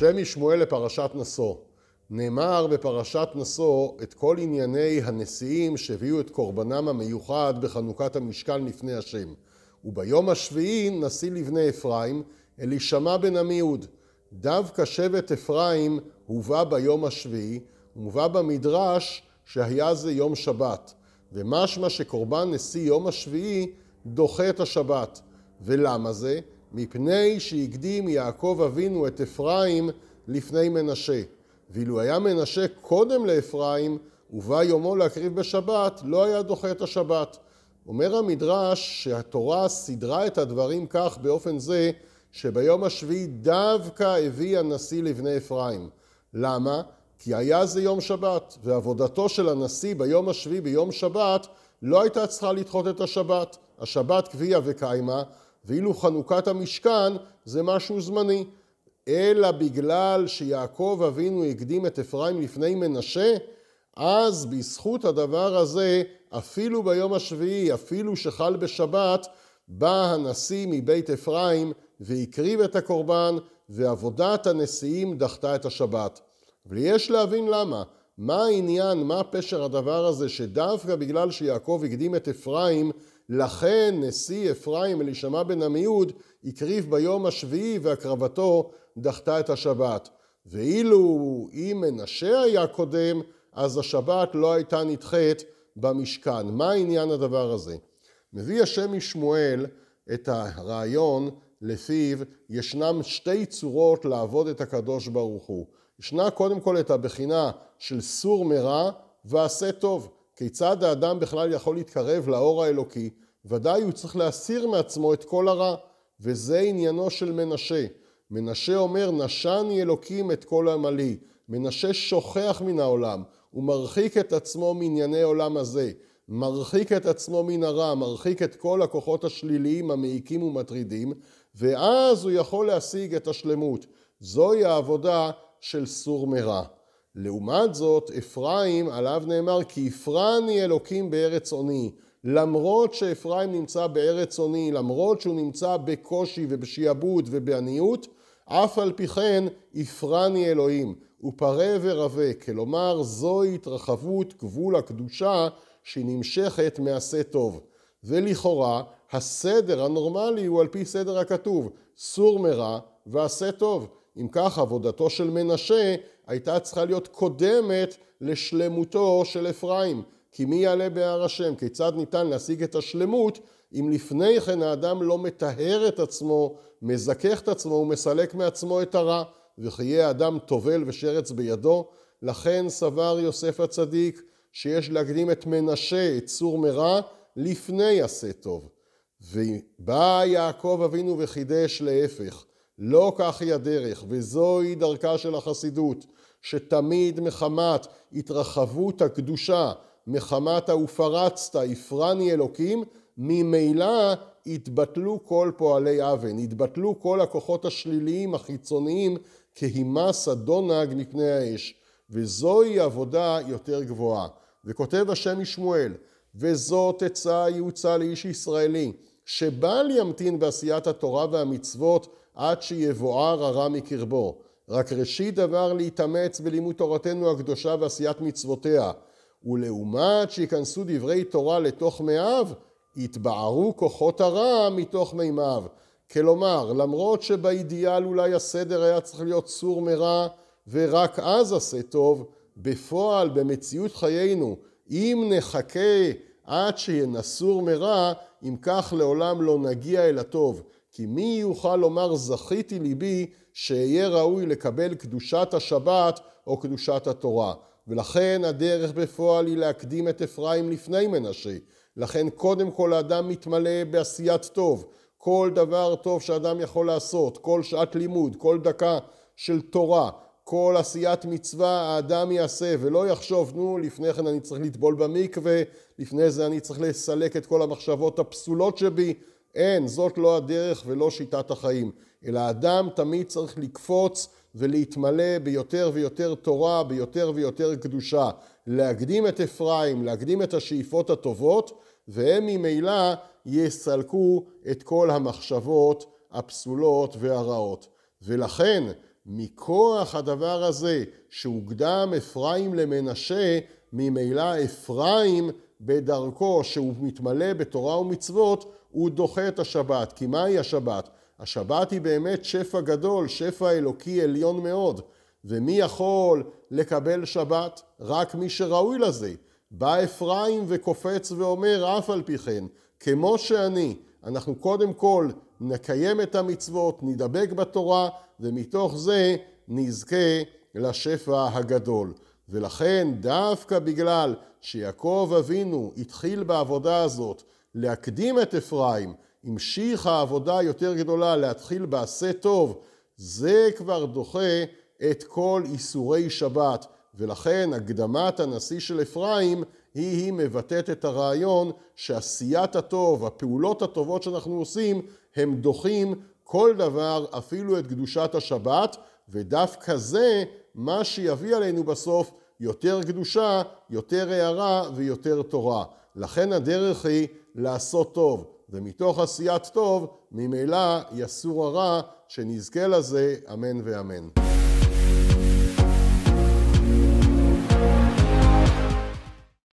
שם משמואל לפרשת נשוא. נאמר בפרשת נשוא את כל ענייני הנשיאים שהביאו את קורבנם המיוחד בחנוכת המשכן לפני השם. וביום השביעי נשיא לבני אפרים, אלישמע בן עמיהוד. דווקא שבט אפרים הובא ביום השביעי, ומובא במדרש שהיה זה יום שבת. ומשמע שקורבן נשיא יום השביעי דוחה את השבת. ולמה זה? מפני שהקדים יעקב אבינו את אפרים לפני מנשה. ואילו היה מנשה קודם לאפרים, ובא יומו להקריב בשבת, לא היה דוחה את השבת. אומר המדרש שהתורה סידרה את הדברים כך באופן זה שביום השביעי דווקא הביא הנשיא לבני אפרים. למה? כי היה זה יום שבת, ועבודתו של הנשיא ביום השביעי ביום שבת לא הייתה צריכה לדחות את השבת. השבת קביעה וקיימה, ואילו חנוכת המשכן זה משהו זמני. אלא בגלל שיעקב אבינו הקדים את אפרים לפני מנשה, אז בזכות הדבר הזה, אפילו ביום השביעי, אפילו שחל בשבת, בא הנשיא מבית אפרים והקריב את הקורבן, ועבודת הנשיאים דחתה את השבת. ויש להבין למה. מה העניין, מה פשר הדבר הזה, שדווקא בגלל שיעקב הקדים את אפרים, לכן נשיא אפרים אלישמע בן עמיהוד הקריב ביום השביעי והקרבתו דחתה את השבת. ואילו אם מנשה היה קודם, אז השבת לא הייתה נדחית במשכן. מה עניין הדבר הזה? מביא השם משמואל את הרעיון לפיו ישנם שתי צורות לעבוד את הקדוש ברוך הוא. ישנה קודם כל את הבחינה של סור מרע ועשה טוב. כיצד האדם בכלל יכול להתקרב לאור האלוקי? ודאי הוא צריך להסיר מעצמו את כל הרע, וזה עניינו של מנשה. מנשה אומר, נשני אלוקים את כל עמלי. מנשה שוכח מן העולם, הוא מרחיק את עצמו מענייני עולם הזה. מרחיק את עצמו מן הרע, מרחיק את כל הכוחות השליליים המעיקים ומטרידים, ואז הוא יכול להשיג את השלמות. זוהי העבודה של סור מרע. לעומת זאת, אפרים, עליו נאמר, כי הפרני אלוקים בארץ עוני. למרות שאפרים נמצא בארץ עוני, למרות שהוא נמצא בקושי ובשיעבוד ובעניות, אף על פי כן הפרני אלוהים, ופרה ורבה, כלומר זוהי התרחבות גבול הקדושה שהיא נמשכת מעשה טוב. ולכאורה הסדר הנורמלי הוא על פי סדר הכתוב, סור מרע ועשה טוב. אם כך עבודתו של מנשה הייתה צריכה להיות קודמת לשלמותו של אפרים. כי מי יעלה בהר השם? כיצד ניתן להשיג את השלמות אם לפני כן האדם לא מטהר את עצמו, מזכך את עצמו ומסלק מעצמו את הרע, וכי יהיה אדם טובל ושרץ בידו? לכן סבר יוסף הצדיק שיש להקדים את מנשה, את צור מרע, לפני עשה טוב. ובא יעקב אבינו וחידש להפך, לא כך היא הדרך, וזוהי דרכה של החסידות, שתמיד מחמת התרחבות הקדושה, מחמת ה"ופרצת הפרני אלוקים", ממילא התבטלו כל פועלי אוון, התבטלו כל הכוחות השליליים החיצוניים כהימס הדונג מפני האש, וזוהי עבודה יותר גבוהה. וכותב השם משמואל, וזאת עצה יעוצה לאיש ישראלי, שבל ימתין בעשיית התורה והמצוות עד שיבואר הרע מקרבו. רק ראשית דבר להתאמץ בלימוד תורתנו הקדושה ועשיית מצוותיה. ולעומת שייכנסו דברי תורה לתוך מאיו, יתבערו כוחות הרע מתוך מימיו. כלומר, למרות שבאידיאל אולי הסדר היה צריך להיות סור מרע ורק אז עשה טוב, בפועל, במציאות חיינו, אם נחכה עד שינסור מרע, אם כך לעולם לא נגיע אל הטוב. כי מי יוכל לומר זכיתי ליבי שאהיה ראוי לקבל קדושת השבת או קדושת התורה. ולכן הדרך בפועל היא להקדים את אפרים לפני מנשה. לכן קודם כל האדם מתמלא בעשיית טוב. כל דבר טוב שאדם יכול לעשות, כל שעת לימוד, כל דקה של תורה, כל עשיית מצווה האדם יעשה ולא יחשוב נו לפני כן אני צריך לטבול במקווה, לפני זה אני צריך לסלק את כל המחשבות הפסולות שבי. אין, זאת לא הדרך ולא שיטת החיים. אלא האדם תמיד צריך לקפוץ ולהתמלא ביותר ויותר תורה, ביותר ויותר קדושה. להקדים את אפרים, להקדים את השאיפות הטובות, והם ממילא יסלקו את כל המחשבות הפסולות והרעות. ולכן מכוח הדבר הזה שהוקדם אפרים למנשה, ממילא אפרים בדרכו שהוא מתמלא בתורה ומצוות, הוא דוחה את השבת. כי מהי השבת? השבת היא באמת שפע גדול, שפע אלוקי עליון מאוד. ומי יכול לקבל שבת? רק מי שראוי לזה. בא אפרים וקופץ ואומר אף על פי כן, כמו שאני, אנחנו קודם כל נקיים את המצוות, נדבק בתורה, ומתוך זה נזכה לשפע הגדול. ולכן דווקא בגלל שיעקב אבינו התחיל בעבודה הזאת להקדים את אפרים, המשיך העבודה יותר גדולה להתחיל בעשה טוב, זה כבר דוחה את כל איסורי שבת, ולכן הקדמת הנשיא של אפרים היא היא מבטאת את הרעיון שעשיית הטוב, הפעולות הטובות שאנחנו עושים, הם דוחים כל דבר, אפילו את קדושת השבת, ודווקא זה מה שיביא עלינו בסוף יותר קדושה, יותר הערה ויותר תורה. לכן הדרך היא לעשות טוב, ומתוך עשיית טוב ממילא יסור הרע, שנזכה לזה, אמן ואמן.